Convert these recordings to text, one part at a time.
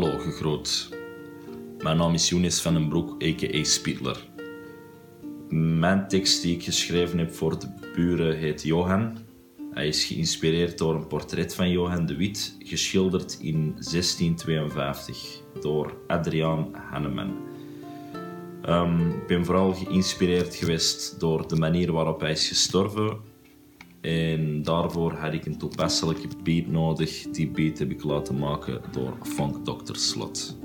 Groot. Mijn naam is Younes van den Broek, a.k.a. Spietler. Mijn tekst die ik geschreven heb voor de buren heet Johan. Hij is geïnspireerd door een portret van Johan de Wit, geschilderd in 1652 door Adriaan Hanneman. Ehm, ik ben vooral geïnspireerd geweest door de manier waarop hij is gestorven. En daarvoor had ik een toepasselijke beat nodig. Die beat heb ik laten maken door Funk Dr. Slot.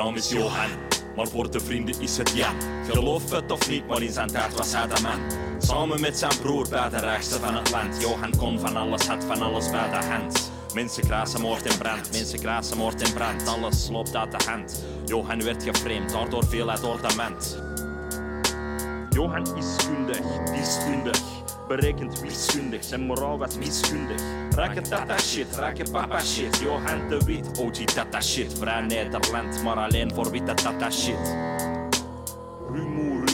Naam is Johan, maar voor de vrienden is het Jan. Geloof het of niet, maar in zijn tijd was hij de man. Samen met zijn broer bij de rijkste van het land. Johan kon van alles, had van alles bij de hand. Mensen krasen moord en brand, mensen krasen moord en brand. Alles loopt uit de hand. Johan werd geframed, daardoor door de mand. Johan is kundig, diskundig, berekend wiskundig, zijn moraal was miskundig. Raken tata shit, raken papa shit, Johan de Wit, OG tata shit, vrij Nederland, maar alleen voor witte tata shit.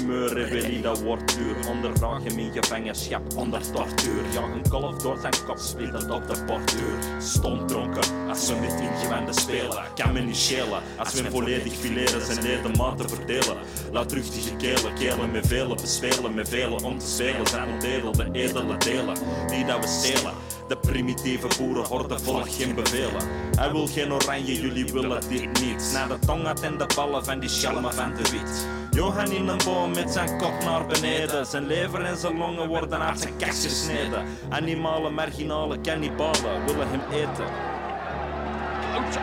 Rebellie, dat wordt duur. Ondervraag hem in gevangenschap, onder tortuur. Ja, een kolf door zijn kop splittert op de borduur. Stom dronken, als we met ingewanden spelen. Kan me niet schelen, als we volledig fileren, zijn ledematen verdelen. Laat ruchtige kelen, kelen met velen, bespelen met velen. Om te spelen zijn onderdeel, de edele delen. Die dat we stelen. De primitieve boerenhorde volgt geen bevelen. Hij wil geen oranje, jullie willen dit niet. Naar de tong uit en de ballen van die schelmen van de wit. Johan in een boom met zijn kop naar beneden. Zijn lever en zijn longen worden uit zijn kast gesneden. Animale, marginale cannibalen willen hem eten. Klootzak.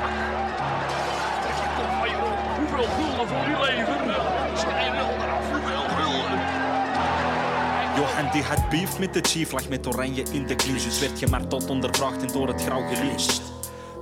Trek je kop van je rond. Hoeveel gulden voor uw leven? Snij wel eraf. Hoeveel gulden? Johan die had beef met de chief, lag met oranje in de clinch. Dus werd gemarteld, ondervraagd en door het grauw gelyncht.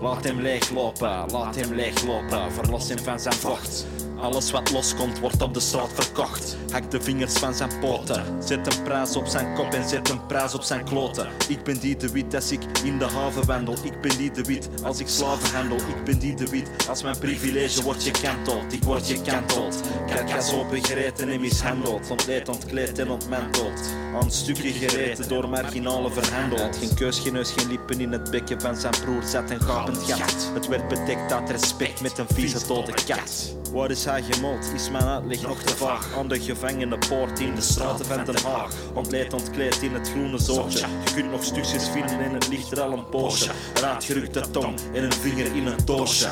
Laat hem leeglopen, laat hem leeglopen, verlos hem van zijn vocht. Alles wat loskomt wordt op de straat verkocht. Hak de vingers van zijn poten. Zet een prijs op zijn kop en zet een prijs op zijn kloten. Ik ben die de wit als ik in de haven wandel. Ik ben die de wit als ik slaven handel. Ik ben die de wit als mijn privilege wordt gekanteld. Ik word gekanteld. Karkas open gereten en mishandeld. Ontleed, ontkleed en ontmanteld. Aan stukken gereten door marginalen verhandeld. Geen keus, geen neus, geen lippen in het bekken van zijn broer zat een gapend gat. Het werd bedekt uit respect met een vieze dode kat. Waar is hij gemold? Is mijn uitleg nog te vaag? Aan de gevangenenpoort in de straten van Den Haag. Ontleed, ontkleed in het groene zootje. Je kunt nog stukjes vinden en het ligt er al een poosje. Een uitgerukte tong en een vinger in een doosje.